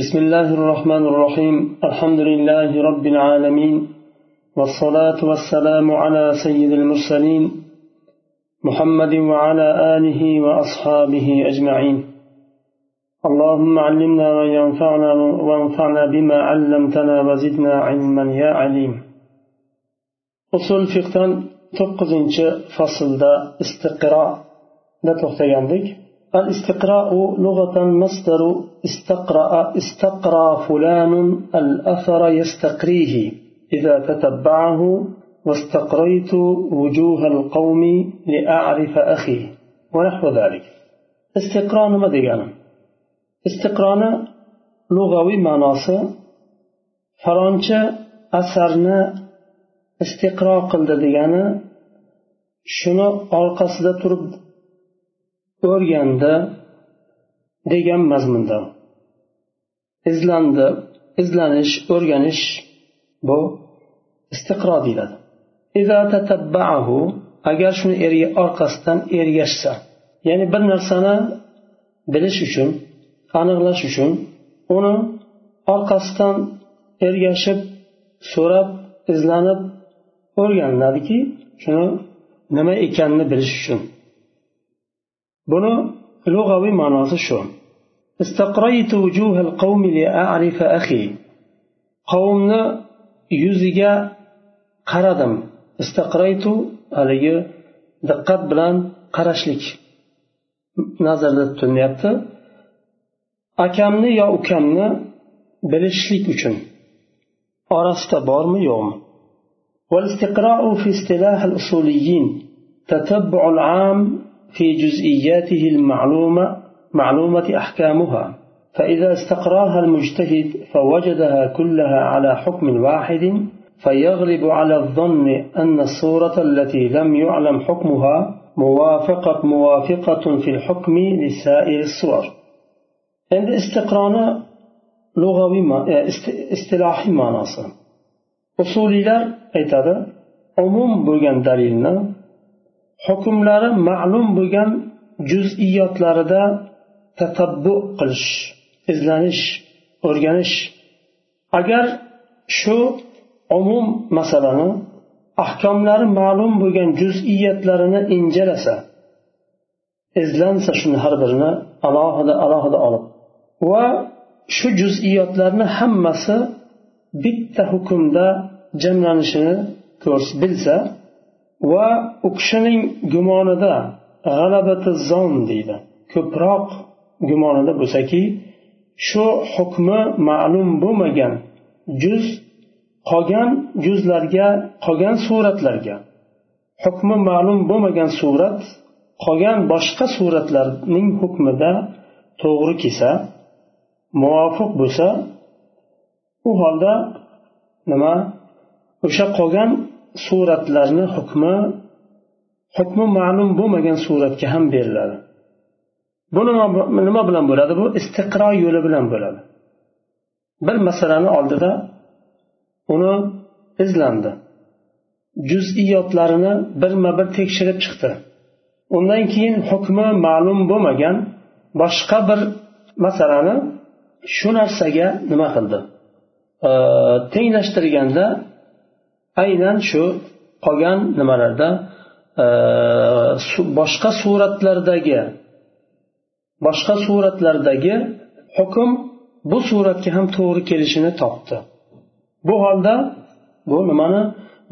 بسم الله الرحمن الرحيم الحمد لله رب العالمين والصلاة والسلام على سيد المرسلين محمد وعلى آله وأصحابه أجمعين اللهم علمنا ما ينفعنا وانفعنا بما علمتنا وزدنا علما يا عليم توقزنش فصل دا استقراء دا توختياندك الاستقراء لغة مصدر استقرأ استقرى فلان الأثر يستقريه. إذا تتبعه واستقريت وجوه القوم لأعرف أخي ونحو ذلك. استقراء ما ديانا استقراء لغوي معناصة فرانشا أثرنا استقراء قلد ديانا شنو orqasida turib o'rgandi degan mazmunda. İzlandi izlanish o'rganish bu istiqro deyiladi. Agar shuni orqasidan ergashsa ya'ni bir narsani bilish uchun aniqlash uchun uni orqasidan ergashib so'rab izlanib o'rganiladiki shuni nima ekanini bilish uchun buni lug'aviy ma'nosi shu qavmni yuziga qaradim istaqraytu haligi diqqat bilan qarashlik nazarda tutilyapti akamni yo ukamni bilishlik uchun orasida bormi yo'qmi والاستقراء في اصطلاح الأصوليين تتبع العام في جزئياته المعلومة معلومة أحكامها. فإذا استقراها المجتهد فوجدها كلها على حكم واحد فيغلب على الظن أن الصورة التي لم يعلم حكمها موافقة موافقة في الحكم لسائر الصور. عند استقرانا لغوي ما اصطلاحي معناصر. أصوليlar aytadi umum bo'lgan dalilni hukmlari ma'lum bo'lgan juz'iyotlarida tatabbu qilish izlanish o'rganish. Agar shu umum masalani ahkomlari ma'lum bo'lgan juz'iyatlarini injalasa izlansa shuni har birini alohida alohida olib. Va shu juz'iyotlarni hammasi bitta hukmda jamlanishini bilsa va u kishining gumonida g'alabati zon deydi. Ko'proq gumonida bo'lsaki shu hukmi ma'lum bo'lmagan juz qolgan juzlarga qolgan suratlarga. Hukmi ma'lum bo'lmagan surat qolgan boshqa suratlarning hukmida to'g'ri kelsa muvofiq bo'lsa u holda nima? O'sha qolgan suratlarni hukmi hukmi ma'lum bo'lmagan suratga ham beriladi. Bu nima bilan bo'ladi? Bu istiqro yo'li bilan bo'ladi. Bir masalani oldida uni izlandi. Juz'iyotlarini birma bir tekshirib chiqdi. Undan keyin hukmi ma'lum bo'lmagan boshqa bir masalani shu narsaga nima qildi? Tenglashtirganda aynan shu qolgan nimalarda boshqa suratlardagi boshqa suratlardagi hukm bu suratga ham to'g'ri kelishini topdi bu holda bu nimani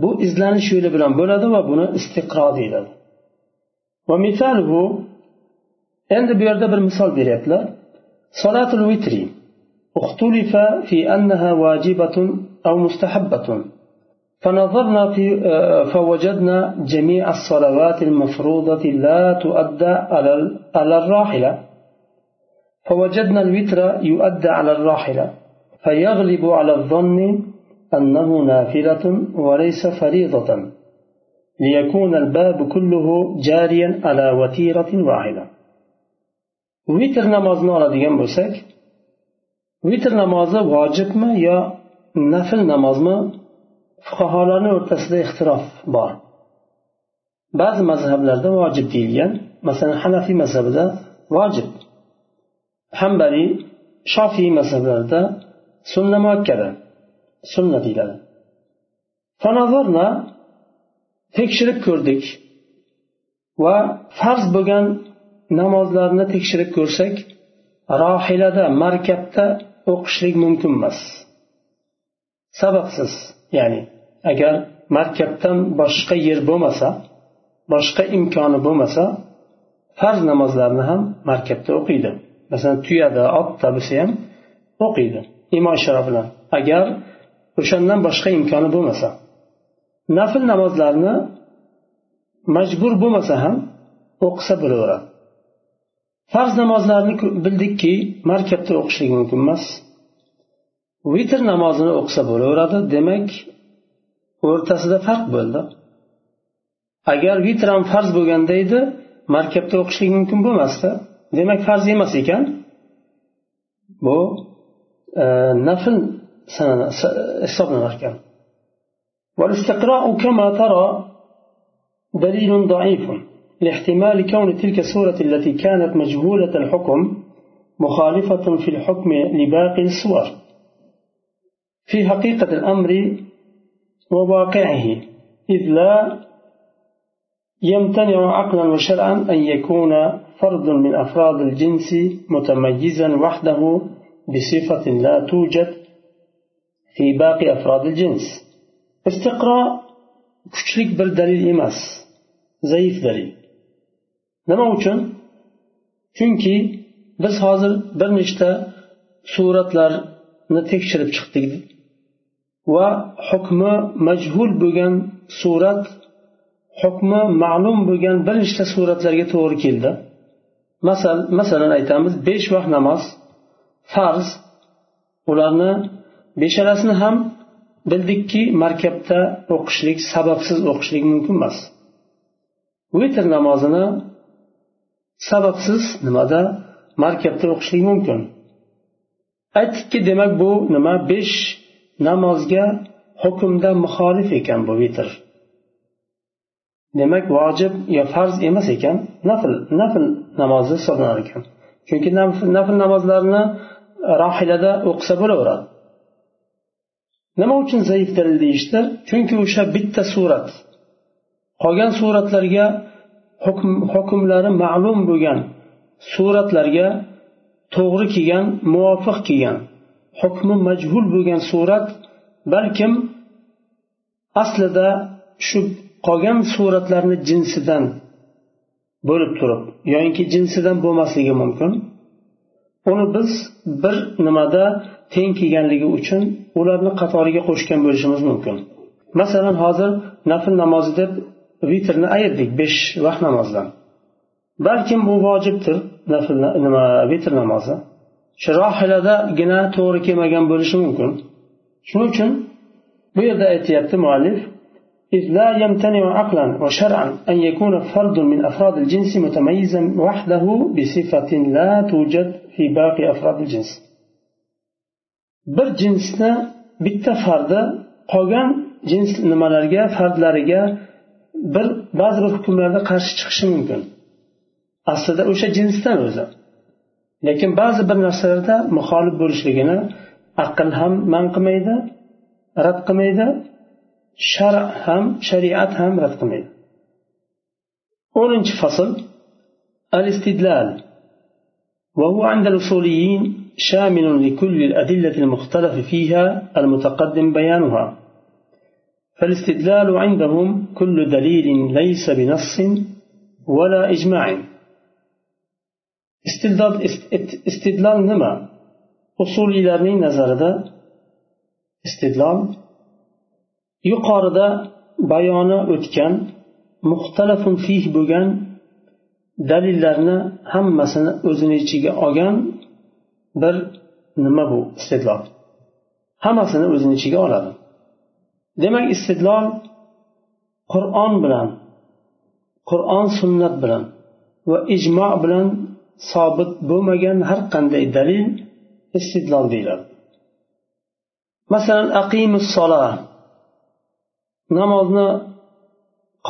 bu izlanish yo'li bilan bo'ladi va buni istiqro deyiladi va misaluhu endi bu yerda bir misol beryaptilar solatul vitri اختلف في أنها واجبة أو مستحبة فنظرنا في فوجدنا جميع الصلوات المفروضة لا تؤدى على الراحلة. فوجدنا الوتر يؤدى على الراحلة فيغلب على الظن أنه نافلة وليس فريضة. ليكون الباب كله جاريا على وتيرة واحدة. وتر ديان بوسك وتر نمازه واجبmi yo nafl namozmi fuqarolarni o'rtasida ixtirof bor. Ba'zi mazhablarda vojib deyilgan masalan hanafiy mazhabida vojib. Hambaliy shofiy mazhablarida sunna muakkada sunna deyiladi. Tekshirib ko'rdik va farz bo'lgan namozlarni tekshirib ko'rsak rohilada markabda o'qishlik mumkin emas. Sababsiz ya'ni agar markabdan boshqa yer bo'lmasa boshqa imkoni bo'lmasa farz namozlarni ham markabda o'qiydi. Masalan tuyada otda bo'lsa ham o'qiydi imo ishora bilan. Agar o'shandan boshqa imkoni bo'lmasa nafl namozlarni majbur bo'lmasa ham o'qisa bo'laveradi. Farz namozlarni bildikki markabda o'qishlik mumkin emas. Vitr namozini o'qisa bo'laveradi. Demak o'rtasida farq bo'ldi agar vitr ham farz bo'lganda edi markabda o'qishlik mumkin bo'lmasdi demak farz emas ekan bu e, nafl hisoblanar ekan والاستقراء كما ترى دليل ضعيف لاحتمال كون تلك السورة التي كانت مجهولة الحكم مخالفة في الحكم لباقي الصور في حقيقة الأمر وواقعه إذ لا يمتنع عقلا وشرعا أن يكون فرد من أفراد الجنس متميزا وحده بصفة لا توجد في باقي أفراد الجنس. استقراء kuchlik bir dalil emas zaif dalil nima uchun chunki biz hozir bir nechta suratlarni tekshirib va hukmi majhul bo'lgan surat hukmi ma'lum bo'lgan bir nechta suratlarga to'g'ri keldi. Masal masalan aytamiz besh vaqt namoz farz ularni beshalasini ham bildikki markabda o'qishlik sababsiz o'qishlik mumkin emas. Vitr namozini sababsiz nimada? Markabda o'qishlik mumkin. Aytdikki demak bu nima? Besh namozga hukmda muxolif ekan bu vitr. Demak vojib yo farz emas ekan nafl nafl namozi hisoblanar ekan. Chunki nafl namozlarni rohilada o'qisa bo'laveradi. Nima uchun zaif dalil deyishdi chunki o'sha bitta surat qolgan suratlarga hukm hukmlari ma'lum bo'lgan suratlarga to'g'ri kelgan muvofiq kelgan. Hukmi majhul bo'lgan surat balkim aslida shu qolgan suratlarni jinsidan bo'lib turib yoinki jinsidan bo'lmasligi mumkin. Uni biz bir nimada teng kelganligi uchun ularni qatoriga qo'shgan bo'lishimiz mumkin. Masalan hozir nafl namozi deb vitrni ayirdik besh vaqt namozdan. Balkim bu vojibdir nafl nima vitr namozi. shu rohiladagina to'g'ri kelmagan bo'lishi mumkin shuning uchun bu yerda aytyapti muallif إذ لا يمتنع عقلا وشرعا أن يكون فرد من أفراد الجنس متميزا وحده بصفة لا توجد في باقي أفراد الجنس bir jinsni bitta fardi qolgan jins nimalarga fardlariga bir ba'zi bir hukmlarda qarshi chiqishi mumkin aslida o'sha jinsdan o'zi Lekin ba'zi bir narsalarda muxolif bo'lishligini aql ham man qilmaydi rad qilmaydi shar ham shariat ham rad qilmaydi o'ninchi fasl al istidlal وهو عند الأصوليين شامل لكل الأدلة المختلف فيها المتقدم بيانها فالاستدلال عندهم كل دليل ليس بنص ولا إجماع istidlol istidlol nima? Usuliylarning nazarida istidlol yuqorida bayoni o'tgan muxtalafun fih bo'lgan dalillarni hammasini o'zini ichiga olgan bir nima bu? Istidlol hammasini o'zini ichiga oladi. Demak istidlol qur'on bilan qur'on sunnat bilan va ijmo bilan sobit bo'lmagan har qanday dalil istidlol deyiladi. Masalan aqimus sola namozni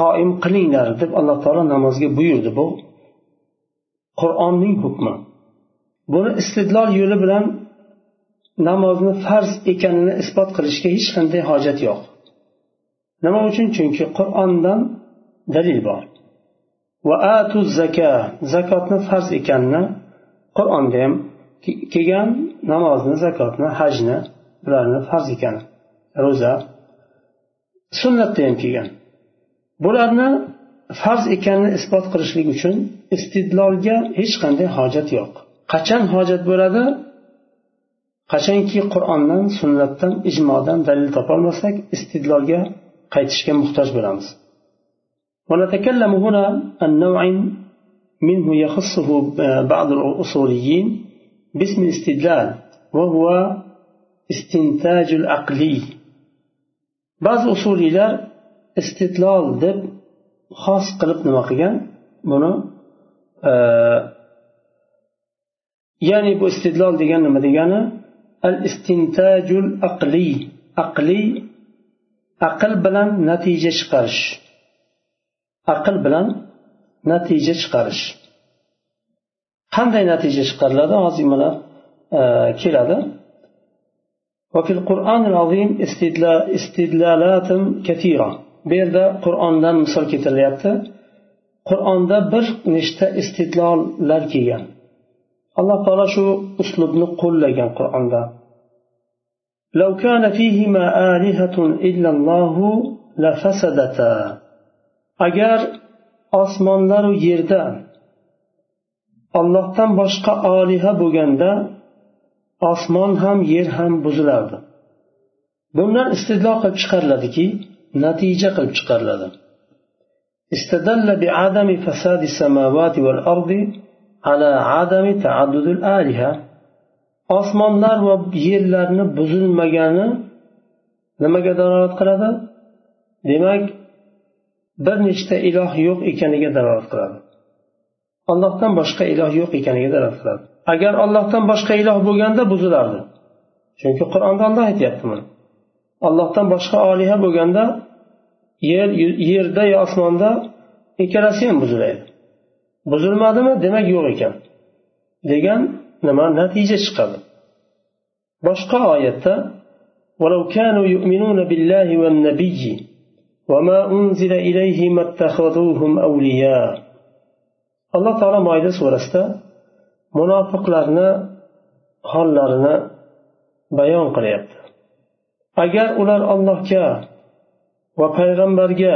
qoim qilinglar deb alloh taolo namozga buyurdi. Bu qur'onning hukmi. Buni istidlol yo'li bilan namozni farz ekanini isbot qilishga hech qanday hojat yo'q. Nima uchun? Chunki qur'ondan dalil bor. Va atu zaka zakotni farz ekanini qur'onda ham kelgan namozni zakotni hajni bularni farz ekani ro'za. Sunnatda ham kelgan. Bularni farz ekanini isbot qilishlik uchun istidlolga hech qanday hojat yo'q. Qachon hojat bo'ladi? Qachonki qur'ondan sunnatdan ijmodan dalil topolmasak istidlolga qaytishga muhtoj bo'lamiz. ونتكلم هنا عن نوع منه يخصه بعض الأصوليين باسم الاستدلال وهو استنتاج العقلي. بعض الأصوليين استدلال دب خاص قلب نماقيا بنا آه، يعني بو استدلال ديجان ما ديجانا الاستنتاج العقلي. عقلي أقل بلن نتيجة شقرش aql bilan natija chiqarish qanday natija chiqariladi hozir mana keladi وفي القرآن العظيم استدلالات كثيرة bu yerda qur'ondan misol keltirilyapti qur'onda bir nechta istidlollar kelgan alloh taolo shu uslubni qo'llagan qur'onda لو كان فيهما آلهة إلا الله لفسدتا agar osmonlaru yerda ollohdan boshqa oliha bo'lganda osmon ham yer ham buzilardi bundan istidlo qilib chiqariladiki natija qilib chiqariladi استدل بعدم فساد السماوات والأرض على عدم تعدد الآلهة osmonlar va yerlarni buzilmagani nimaga dalolat qiladi demak bir nechta iloh yo'q ekaniga dalolat qiladi allohdan boshqa iloh yo'q ekaniga dalolat qiladi agar ollohdan boshqa iloh bo'lganda buzilardi chunki qur'onda olloh aytyapti buni allohdan boshqa oliha bo'lganda yer yerda yo osmonda ikkalasi ham buzilaydi buzilmadimi demak yo'q ekan degan nima natija chiqadi boshqa oyatda ولو كانوا يؤمنون بالله والنبي وما أنزل إليه ما اتخذوهم أولياء alloh taolo moyda surasida munofiqlarni hollarini bayon qilyapti agar ular allohga va payg'ambarga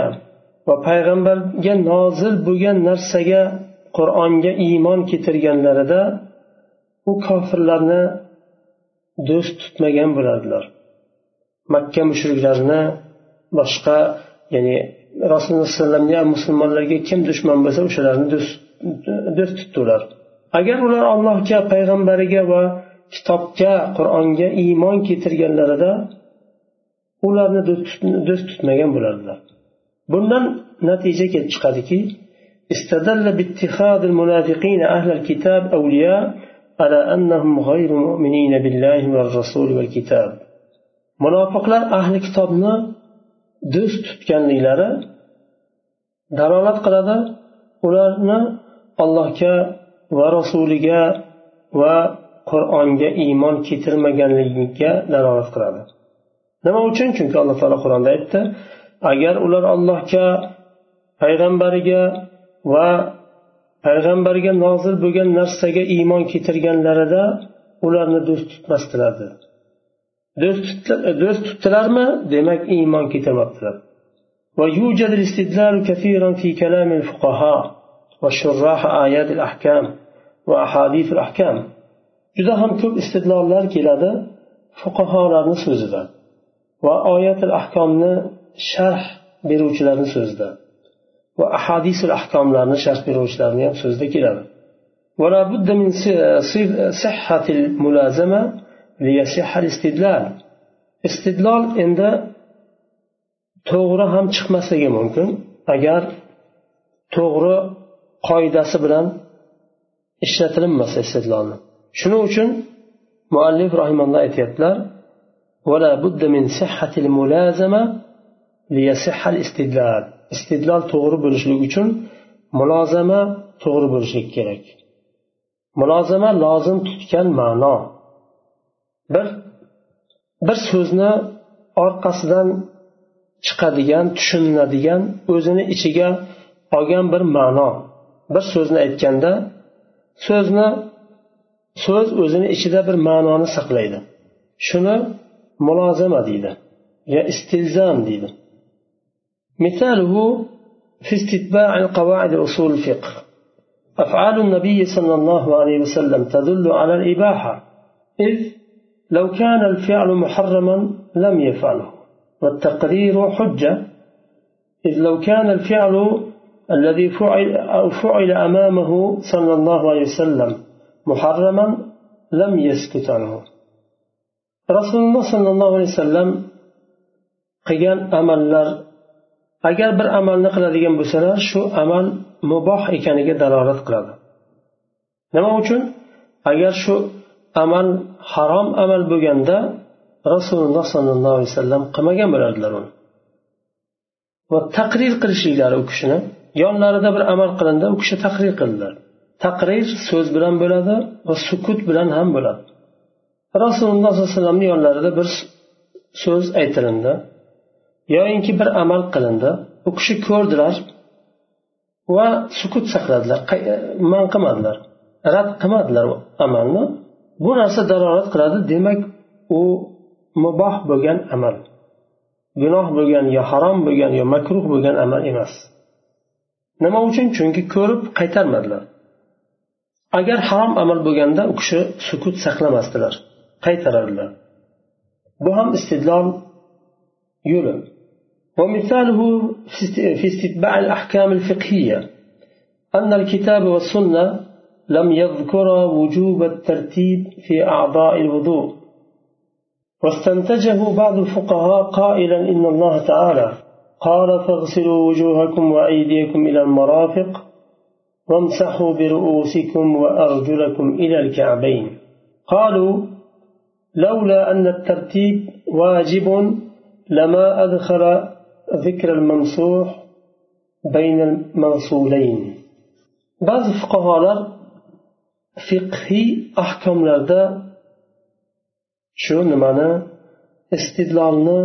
va payg'ambarga nozil bo'lgan narsaga qur'onga iymon keltirganlarida u kofirlarni do'st tutmagan bo'lardilar makka mushriklarini boshqa ya'ni rasululloh alayhi vasallamga musulmonlarga kim dushman bo'lsa o'shalarni do'st tutdi ular agar ular allohga payg'ambariga va kitobga qur'onga iymon keltirganlarida ularni do'st tutmagan bo'lardilar bundan natija kelib chiqadiki استدل باتخاذ المنافقين أهل الكتاب أولياء على أنهم غير مؤمنين بالله والرسول والكتاب munofiqlar ahli kitobni do'st tutganliklari dalolat qiladi. Ularni allohga va rasuliga va qur'onga iymon keltirmaganligiga dalolat qiladi. Nima uchun? Chunki alloh taolo qur'onda aytdi agar ular allohga payg'ambariga va payg'ambarga nozil bo'lgan narsaga iymon keltirganlarida ularni do'st tutmasdilar do'st tutdilarmi demak iymon keltirmabdilar ويوجد الاستدلال كثيرا في كلام الفقهاء وشراح آيات الأحكام وأحاديث الأحكام juda ham ko'p istidlollar keladi fuqarolarni so'zida va oyatil ahkomni sharh beruvchilarni so'zida va ahadisul ahkomlarni sharh beruvchilarni ham so'zida keladi ولا بد من صحة الملازمة ليصح الاستدلال istidlol endi to'g'ri ham chiqmasligi mumkin agar to'g'ri qoidasi bilan ishlatilinmasa istidlolni shuning uchun muallif rahimalloh aytyaptilar ولا بد من صحة الملازمة ليصح الاستدلال istidlol to'g'ri bo'lishligi uchun mulozama to'g'ri bo'lishligi kerak mulozama lozim tutgan ma'no bir bir so'zni orqasidan chiqadigan tushuniladigan o'zini ichiga olgan bir ma'no bir so'zni aytganda so'zni so'z o'zini ichida bir ma'noni saqlaydi shuni mulozama deydi yo istilzam deydi مثاله في استتباع القواعد أصول الفقه أفعال النبي صلى الله عليه وسلم تدل على الإباحة إذ لو كان الفعل محرما لم يفعله. والتقرير حجة. إذ لو كان الفعل الذي فعل أو فعل أمامه صلى الله عليه وسلم محرما لم يسكت عنه رسول الله صلى الله عليه وسلم qilgan amallar agar bir amalni qiladigan bo'lsalar shu amal muboh ekaniga dalolat qiladi nima uchun agar shu amal harom amal bo'lganda rasululloh sollallohu alayhi vasallam qilmagan bo'lardilar uni. Va taqrir qilishliklari u kishini yonlarida bir amal qilindi u kishi taqrir qildilar. Taqrir so'z bilan bo'ladi va sukut bilan ham bo'ladi. Rasululloh sollallohu alayhi vasallamni yonlarida bir so'z aytilindi. Yoyinki bir amal qilindi u kishi ko'rdilar va sukut saqladilar. Man qilmadilar. Rad qilmadilar amalni. bu narsa dalolat qiladi demak u muboh bo'lgan amal gunoh bo'lgan yo harom bo'lgan yo makruh bo'lgan amal emas nima uchun chunki ko'rib qaytarmadilar agar harom amal bo'lganda u kishi sukut saqlamasdilar qaytarardilar bu ham istidlol yo'li ومثاله في استتباع الأحكام الفقهية أن الكتاب والسنة لم يذكر وجوب الترتيب في أعضاء الوضوء. واستنتجه بعض الفقهاء قائلا إن الله تعالى قال فاغسلوا وجوهكم وأيديكم إلى المرافق وامسحوا برؤوسكم وأرجلكم إلى الكعبين. قالوا لولا أن الترتيب واجب لما أدخل ذكر الممسوح بين المغسولين بعض الفقهاء fiqhiy ahkomlarda shu nimani? Istidlolni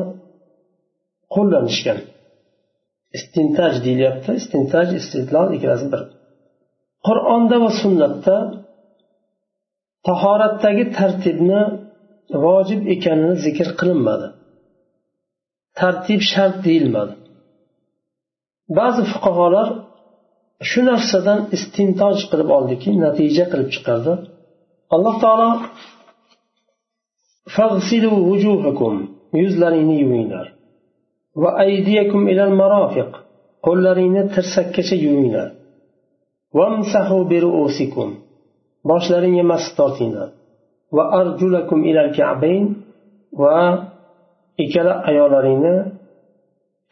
qo'llanishgan. Istintaj deyilyapti. Istintaj istidlol ikkalasi bir. Qur'onda va sunnatda tahoratdagi tartibni vojib ekanini zikr qilinmadi. Tartib shart deyilmadi. Ba'zi fuqarolar shu narsadan istintoj qilib oldiki natija qilib chiqardi. Alloh taolo yuzlaringni yuvinglar. Va aydiyakum ilal marofiq qo'llaringni tirsakkacha yuvinglar. Vamsahu birusikum boshlaringga mas tortinglar. Va arjulakum ilal ka'bayn va ikkala ayollaringni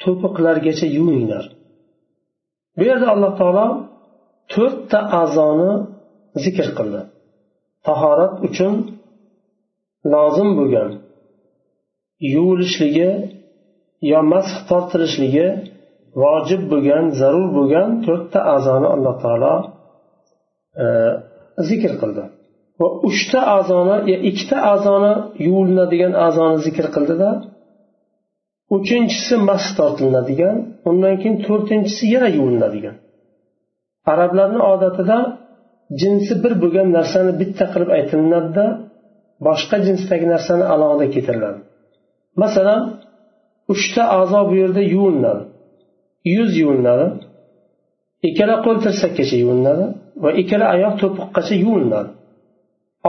to'piqlargacha yuvinglar. Bu yerda alloh taolo to'rtta a'zoni zikr qildi. Tahorat uchun lozim bo'lgan. Yuvilishligi yo masx tortilishligi vojib bo'lgan zarur bo'lgan to'rtta a'zoni alloh taolo e, zikr qildi. Va uchta a'zoni ikkita a'zoni yuvilinadigan a'zoni zikr qildida uchinchisi mas tortilinadigan undan keyin to'rtinchisi yana yuvilinadigan arablarni odatida jinsi bir bo'lgan narsani bitta qilib aytilinadida boshqa jinsdagi narsani alohida keltiriladi. Masalan uchta a'zo bu yerda yuvinadi yuz yuvinadi ikkala qo'l tirsakkacha yuvinadi va ikkala oyoq to'piqqacha yuvinadi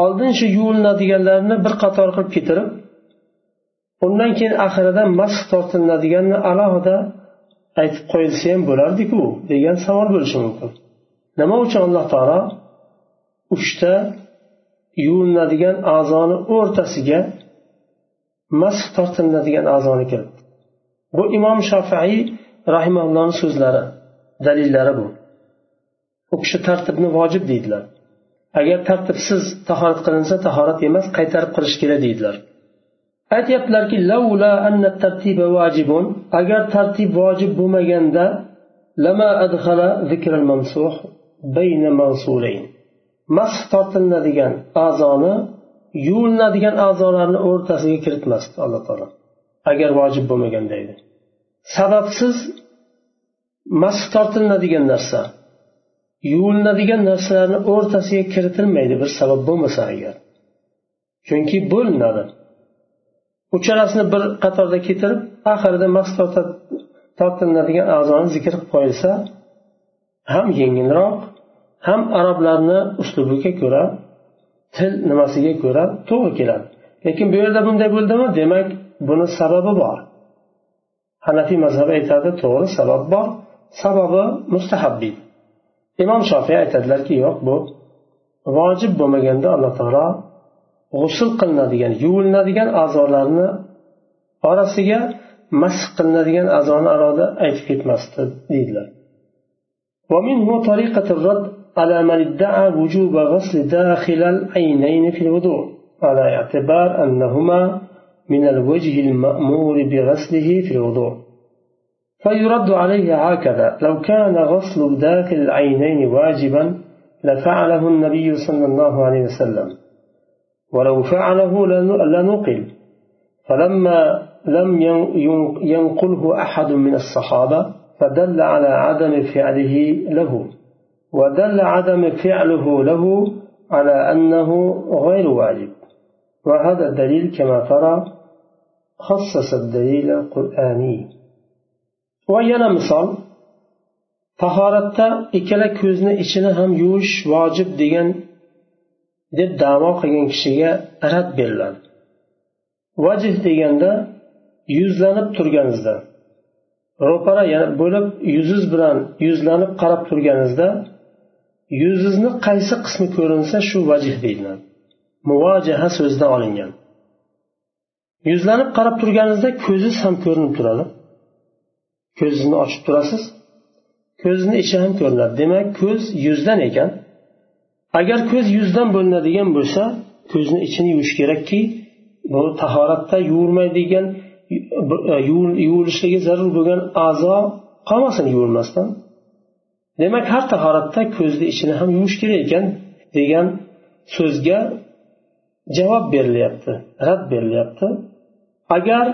oldin shu yuvilinadiganlarni bir qator qilib keltirib undan keyin oxirida masx tortilinadiganni alohida aytib qo'yilsa ham bo'lardiku degan savol bo'lishi mumkin. Nima uchun alloh taolo uchta yuvilinadigan a'zoni o'rtasiga masx tortiladigan a'zoni kiritdi bu imom shofiiy rahimallohni so'zlari dalillari bu. U kishi tartibni vojib deydilar. Agar tartibsiz tahorat qilinsa tahorat emas qaytarib qilish kerak deydilar. Aytyaptilarki agar tartib vojib bo'lmaganda masx tortilinadigan a'zoni yuvilinadigan a'zolarni o'rtasiga kiritmasdi alloh taolo. Agar vojib bo'lmaganda edi. Sababsiz masx tortilinadigan narsa yuvilinadigan narsalarni o'rtasiga kiritilmaydi bir sabab bo'lmasa agar. Chunki bo'linadi uchalasini bir qatorda keltirib oxirida mas tortilinadigan a'zoni zikr qilib qo'yilsa ham yengilroq ham arablarni uslubiga ko'ra til nimasiga ko'ra to'g'ri keladi. Lekin bu yerda bunday bo'ldimi? Demak buni sababi bor. Hanafiy mazhabi aytadi to'g'ri sabab bor. Sababi mustahabbiy imom shofiy aytadilarki yo'q bu vojib bo'lmaganda alloh taolo g'usul qilinadigan yuvilinadigan a'zolarni orasiga masx qilinadigan a'zoni alohida aytib ketmasdi deydilar ومنه طريقة الرد على من ادعى وجوب غسل داخل العينين في الوضوء على اعتبار أنهما من الوجه المأمور بغسله في الوضوء فيرد عليه هكذا لو كان غسل داخل العينين واجبا لفعله النبي صلى الله عليه وسلم ولو فعله لنقل. فلما لم ينقله أحد من الصحابة فدل على عدم فعله له. ودل عدم فعله له على أنه غير واجب. وهذا الدليل كما ترى خصص الدليل القرآني. yana misol tahoratda ikkala ko'zni ichini ham yuvish vojib degan deb davo qilgan kishiga rad beriladi. Vajh deganda yuzlanib turganingizda ro'para bo'lib yuzingiz bilan yuzlanib qarab turganingizda yuzingizni qaysi qismi ko'rinsa shu vajh deyiladi. Muvojaha so'zidan olingan. Yuzlanib qarab turganingizda ko'zingiz ham ko'rinib turadi. Ko'zingizni ochib turasiz ko'zni ichi ham ko'rinadi. Demak ko'z yuzdan ekan. Agar ko'z yuzdan bo'linadigan bo'lsa ko'zni ichini yuvish kerakki bu tahoratda yuvilmaydigan e, yuvilishligi zarur bo'lgan a'zo qolmasin yuvilmasdan. Demak har tahoratda ko'zni ichini ham yuvish kerak ekan degan so'zga javob berilyapti rad berilyapti. Agar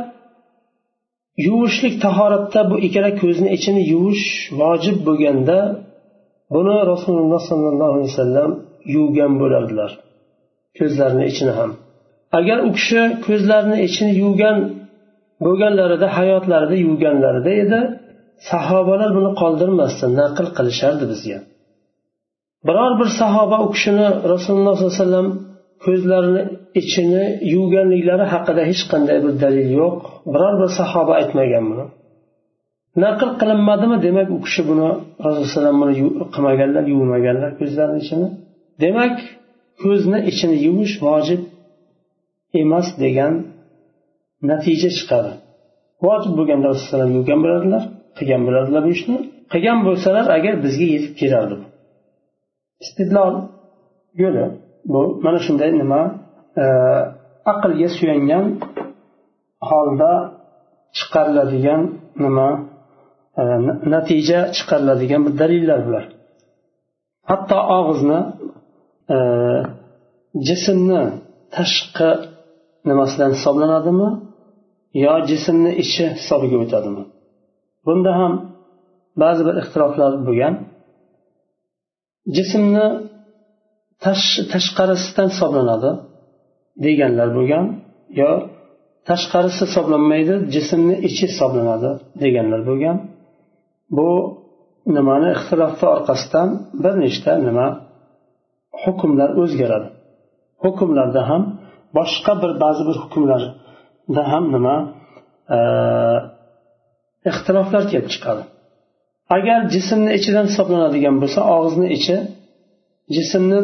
yuvishlik tahoratda bu ikkala ko'zni ichini yuvish vojib bo'lganda buni rasululloh sollallohu alayhi vasallam yuvgan bo'lardilar ko'zlarini ichini ham. Agar u kishi ko'zlarini ichini yuvgan bo'lganlarida hayotlarida yuvganlarida edi sahobalar buni qoldirmasdi naql qilishardi bizga. Biror bir sahoba u kishini rasululloh sollallohu alayhi vasallam ko'zlarini ichini yuvganliklari haqida hech qanday bir dalil yo'q. Biror bir sahoba aytmagan buni. Naql qilinmadimi demak u kishi buni rasululloh buni qilmaganlar yuvmaganlar ko'zlarini ichini? Demak ko'zni ichini yuvish vojib emas degan natija chiqadi. Vojib bo'lganda rasululloh yuvgan bo'ladilar qilgan bo'ladilar bu ishni. Qilgan bo'lsalar agar bizga yetib kelardi. Istidlol yo'li bu. Mana shunday nima e, aqlga suyangan holda chiqariladigan nima e, natija chiqariladigan bir dalillar bular. Hatto og'izni Э, jismni tashqi nimasidan hisoblanadimi yo jismni ichi hisobiga o'tadimi? Bunda ham ba'zi bir ixtiloflar bo'lgan. Jismni tashqarisidan hisoblanadi deganlar bo'lgan yo tashqarisi hisoblanmaydi jismni ichi hisoblanadi deganlar bo'lgan. Bu nimani ixtilofni orqasidan bir nechta nima hukmlar o'zgaradi. Hukmlarda ham boshqa bir ba'zi bir hukmlarda ham nima e, ixtiloflar kelib chiqadi. Agar jismni ichidan hisoblanadigan bo'lsa og'izni ichi jismni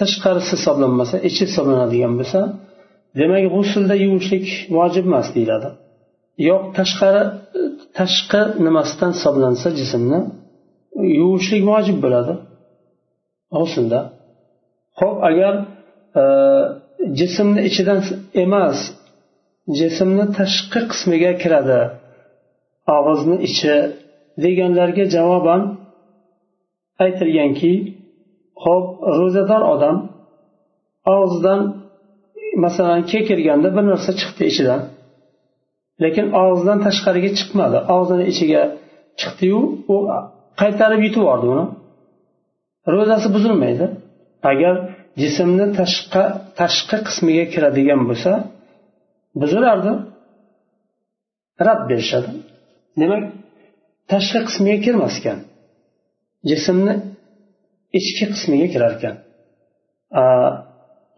tashqarisi hisoblanmasa ichi hisoblanadigan bo'lsa demak g'usulda yuvishlik vojib emas deyiladi. Yo'q tashqari tashqi nimasidan hisoblansa jismni yuvishlik vojib bo'ladi. G'usulda. Ho'p agar e, jismni ichidan emas jismni tashqi qismiga kiradi og'izni ichi deganlarga javoban aytilganki ho'p ro'zador odam og'zidan masalan kekirganda bir narsa chiqdi ichidan. Lekin og'zidan tashqariga chiqmadi. Og'zini ichiga chiqdiyu u qaytarib yutib yubordi uni. Ro'zasi buzilmaydi. Agar jismni tashqi tashqi qismiga kiradigan bo'lsa buzilardi rad berishadi. Demak tashqi qismiga kirmas ekan jismni ichki qismiga kirar ekan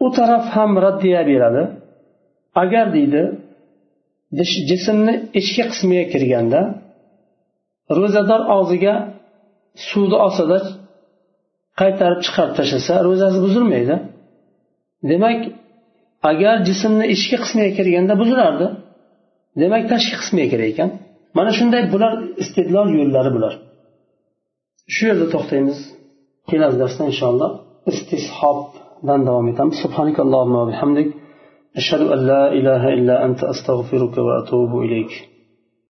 u taraf ham raddiya beradi. Agar deydi jismni ichki qismiga kirganda ro'zador og'ziga suvni olsada qaytarib chiqarib tashlasa ro'zasi buzilmaydi. Demak agar jismni ichki qismiga kirganda buzilardi demak tashqi qismiga kerak ekan. Mana shunday bular istedlol yo'llari bular. Shu yerda to'xtaymiz. Kelasi darsda inshaalloh istishobdan davom etamiz. Subhanakallohumma bihamdik. Ashhadu an la ilaha illa anta astag'firuka va atubu ilayk.